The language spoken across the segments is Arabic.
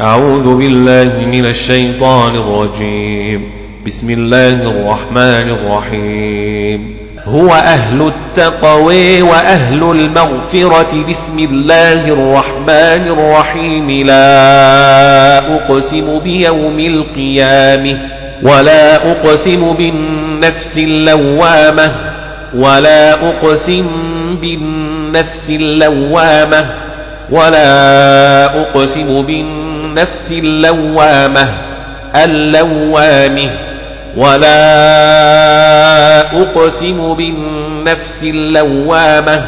أعوذ بالله من الشيطان الرجيم. بسم الله الرحمن الرحيم. هو أهل التقوى وأهل المغفرة. بسم الله الرحمن الرحيم. لا أقسم بيوم القيامة ولا أقسم بالنفس اللوامة ولا أقسم بالنفس اللوامة ولا أقسم بالنفس اللوامة اللوامة. ولا أقسم بالنفس اللوامة.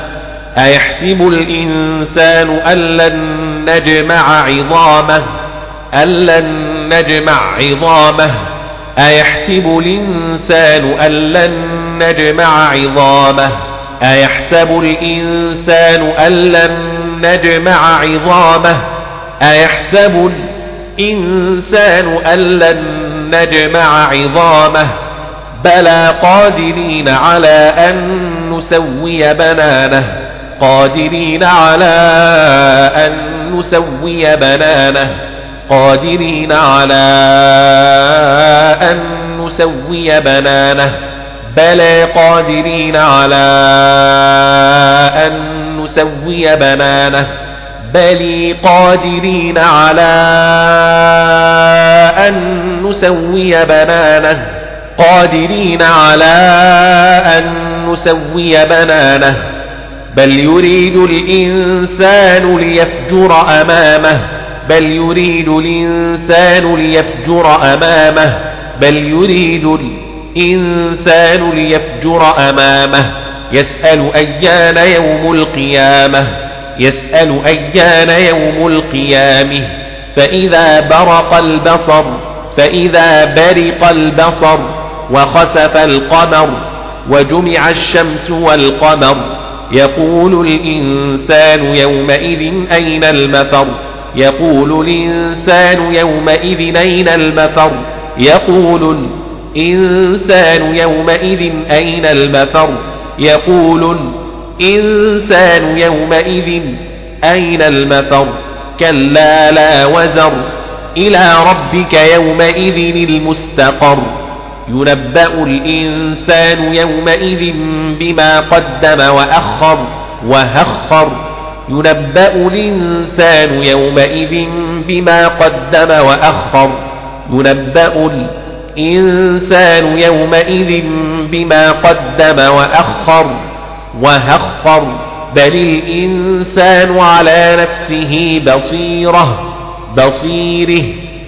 أيحسب الإنسان أن لن نجمع عظامه؟ أن لن نجمع عظامه. أيحسب الإنسان أن لن نجمع عظامه؟ أيحسب الإنسان أن لن نجمع عظامه؟ أيحسب الإنسان أن لن نجمع عظامه؟ بلى قادرين على أن نسوي بنانه. قادرين على أن نسوي بنانه. قادرين على أن نسوي بنانه. بلى قادرين على أن نسوي بنانه. بل قادرين على أن نسوي بنانه قادرين على أن نسوي بنانه بل يريد الإنسان ليفجر أمامه بل يريد الإنسان ليفجر أمامه بل يريد الإنسان ليفجر أمامه يسأل أيان يوم القيامة يسأل أيان يوم القيامة. فإذا برق البصر فإذا برق البصر وخسف القمر وجمع الشمس والقمر يقول الإنسان يومئذ أين المفر؟ يقول الإنسان يومئذ أين المفر؟ يقول الإنسان يومئذ أين المفر؟ يقول الإنسان يومئذ أين المفر؟ كلا لا وزر. إلى ربك يومئذ المستقر. ينبأ الإنسان يومئذ بما قدم وأخر وهخر. ينبأ الإنسان يومئذ بما قدم وأخر. ينبأ الإنسان يومئذ بما قدم وأخر. وهخر. بل الإنسان على نفسه بصيرة بصيره.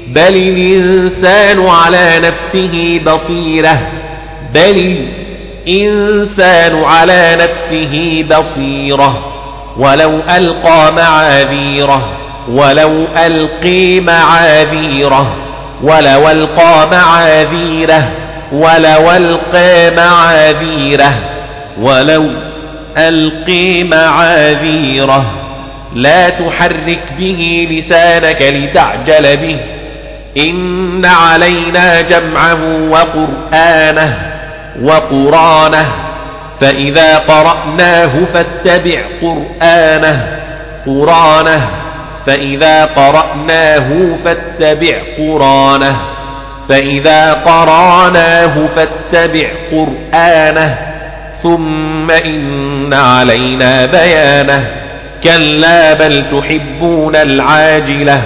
بل الإنسان على نفسه بصيرة بل الإنسان على نفسه بصيرة. ولو ألقى معاذيره ولو ألقي معاذيره ولو ألقى معاذيره ولو ألقى معاذيره ولو ألقي معاذيره. لا تحرك به لسانك لتعجل به. إن علينا جمعه وقرآنه وقرانه. فإذا قرأناه فاتبع قرآنه. قرانه. فإذا قرأناه فاتبع قرانه. فإذا قراناه فاتبع قرآنه. ثم إن علينا بيانه. كلا بل تحبون العاجلة.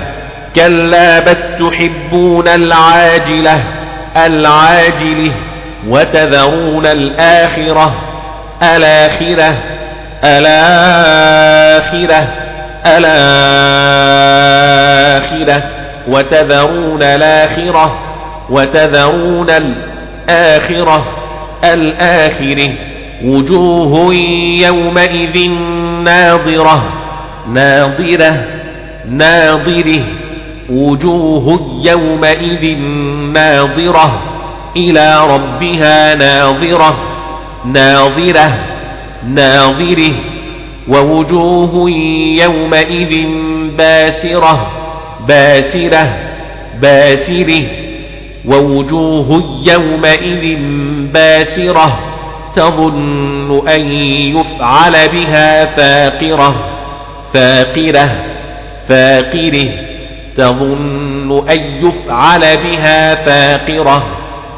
كلا بل تحبون العاجلة. العاجلة وتذرون الآخرة. الآخرة. الآخرة. الآخرة. وتذرون الآخرة. وتذرون الآخرة. الآخرة. وجوه يومئذ ناظرة ناظرة ناظرة. وجوه يومئذ ناظرة إلى ربها ناظرة ناظرة ناظرة. ووجوه يومئذ باسرة باسرة باسرة. ووجوه يومئذ باسرة. تظن أن يفعل بها فاقرة فاقرة فاقرة. تظن أن يفعل بها فاقرة.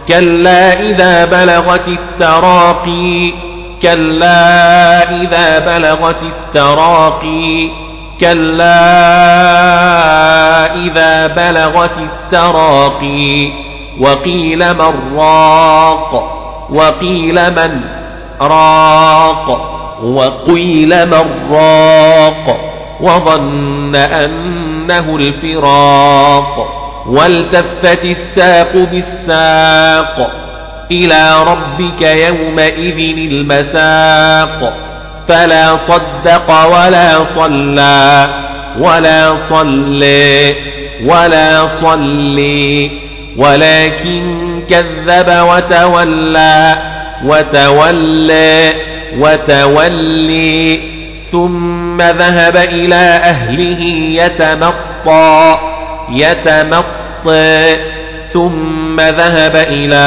كلا إذا بلغت التراقي كلا إذا بلغت التراقي كلا إذا بلغت التراقي. وقيل من راق. وقيل من؟ راق. وقيل من راق. وظن أنه الفراق. والتفت الساق بالساق. إلى ربك يومئذ المساق. فلا صدق ولا صلى. ولا صلي ولا صلي. ولكن كذب وتولى وتولى وتولي ثم ذهب إلى أهله يتمطى يتمطى ثم ذهب إلى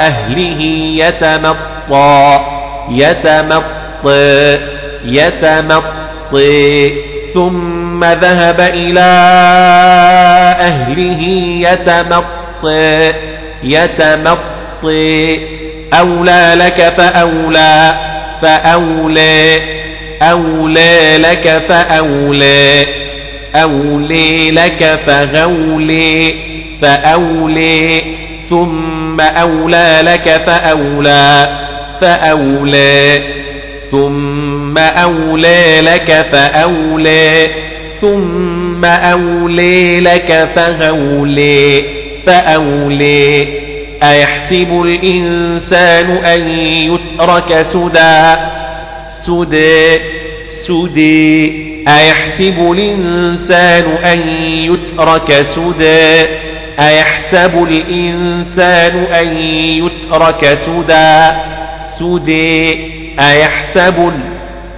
أهله يتمطى يتمطى يتمطى ثم ذهب إلى أهله يتمطى. يتمطى أولى لك فأولى فأولى. أولى لك فأولى. أولي لك فغولي فأولي. ثم أولى لك فأولى فأولى. ثم أولى لك فأولى. ثم أولي لك فغولي. فأولي أيحسب الإنسان أن يترك سدى؟ سدى سدى. أيحسب الإنسان أن يترك سدى؟ أيحسب الإنسان أن يترك سدى؟ سدى. أيحسب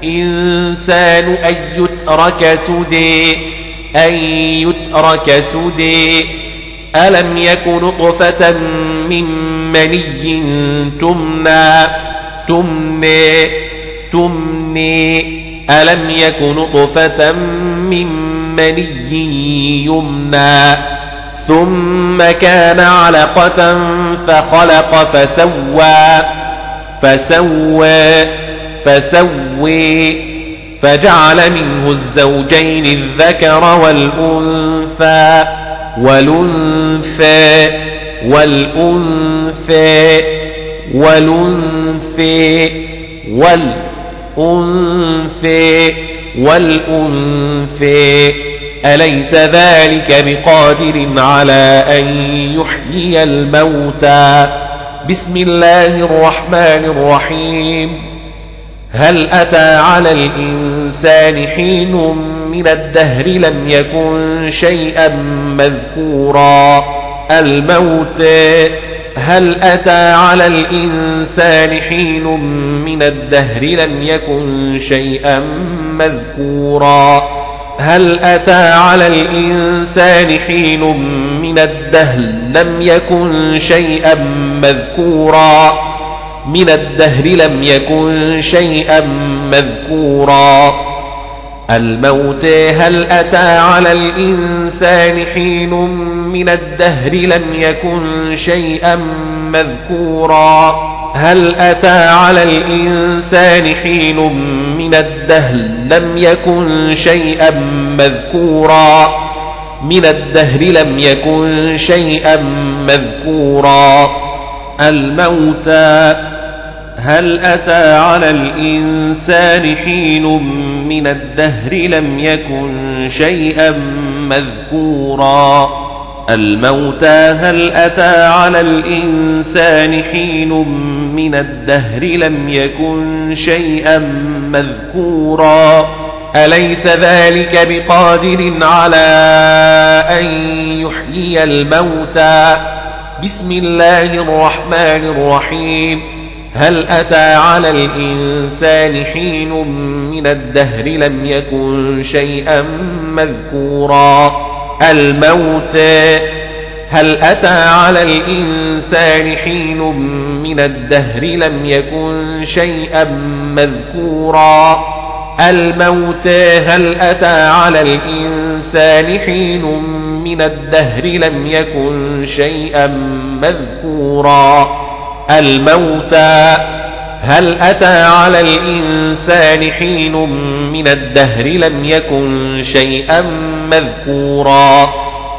الإنسان أن يترك سدى؟ أن يترك سدى. ألم يك نطفة من مني تمنى تمني تمني ألم يك نطفة من مني يمنى ثم كان علقة فخلق فسوى فسوى فسوي فجعل منه الزوجين الذكر والأنثى. والأنثى والأنثى والأنثى والأنثى والأنثى أليس ذلك بقادر على أن يحيي الموتى؟ بسم الله الرحمن الرحيم. هل أتى على الإنسان حين من الدهر لم يكن شيئا مذكورا؟ الموت هل أتى على الإنسان حين من الدهر لم يكن شيئا مذكورا؟ هل أتى على الإنسان حين من الدهر لم يكن شيئا مذكورا؟ من الدهر لم يكن شيئا مذكورا. الموت هل أتى على الإنسان حين من الدهر لم يكن شيئا مذكورا؟ هل أتى على الإنسان حين من الدهر لم يكن شيئا مذكورا؟ من الدهر لم يكن شيئا مذكورا. الموتى هل أتى على الإنسان حين من الدهر لم يكن شيئا مذكورا الموتى هل أتى على الإنسان حين من الدهر لم يكن شيئا مذكورا أليس ذلك بقادر على أن يحيي الموتى بسم الله الرحمن الرحيم. هل أتى على الإنسان حين من الدهر لم يكن شيئا مذكورا؟ الموت هل أتى على الإنسان حين من الدهر لم يكن شيئا مذكورا؟ الموت هل أتى على الإنسان حين من الدهر لم يكن شيئا مذكورا. الموتى هل أتى على الإنسان حين من الدهر لم يكن شيئا مذكورا؟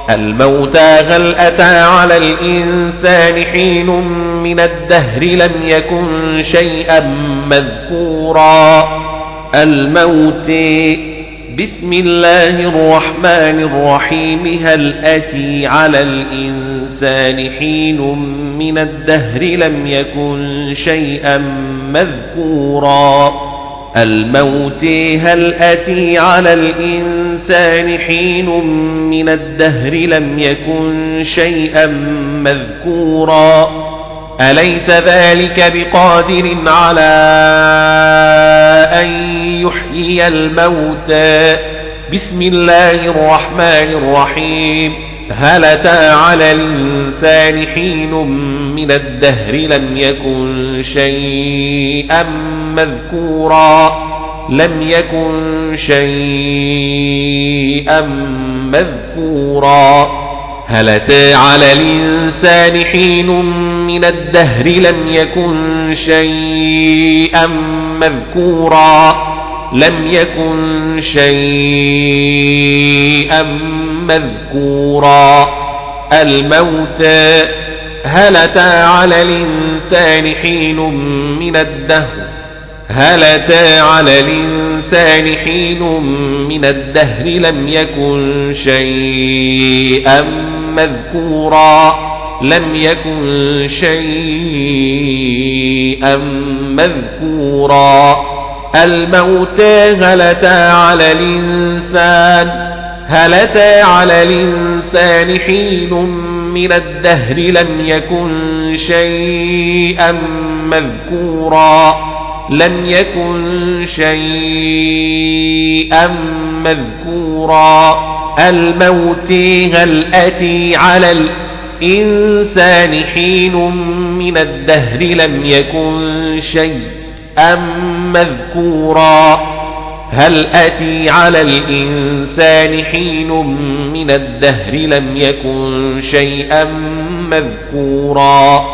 الموتى هل أتى على الإنسان حين من الدهر لم يكن شيئا مذكورا؟ الموت بسم الله الرحمن الرحيم هل أتي على الإنسان حين من الدهر لم يكن شيئا مذكورا الموت هل أتي على الإنسان حين من الدهر لم يكن شيئا مذكورا أليس ذلك بقادر على أن يحيي الموتى؟ بسم الله الرحمن الرحيم. هل أتى على الإنسان حين من الدهر لم يكن شيئا مذكورا. لم يكن شيئا مذكورا. هل أتى على الإنسان حين من الدهر لم يكن شيئا مذكورا؟ لم يكن شيئا مذكورا. الموت هل أتى على الإنسان حين من الدهر؟ هل أتى على الإنسان حين من الدهر لم يكن شيئا مذكورا لم يكن شيئا مذكورا الموت هل أتى على الإنسان هل أتى على الإنسان حين من الدهر لم يكن شيئا مذكورا لم يكن شيئا مذكورا. الموت هل أتي على الإنسان حين من الدهر لم يكن شيئا مذكورا؟ هل أتي على الإنسان حين من الدهر لم يكن شيئا مذكورا؟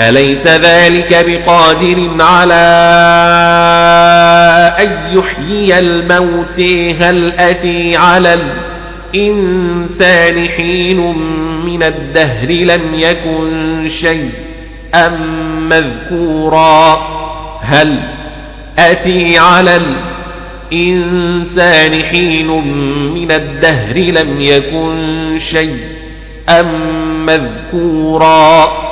أليس ذلك بقادر على أن يحيي الموت؟ هل أتي على الإنسان حين من الدهر لم يكن شيئا مذكورا. هل أتي على الإنسان حين من الدهر لم يكن شيئا مذكورا؟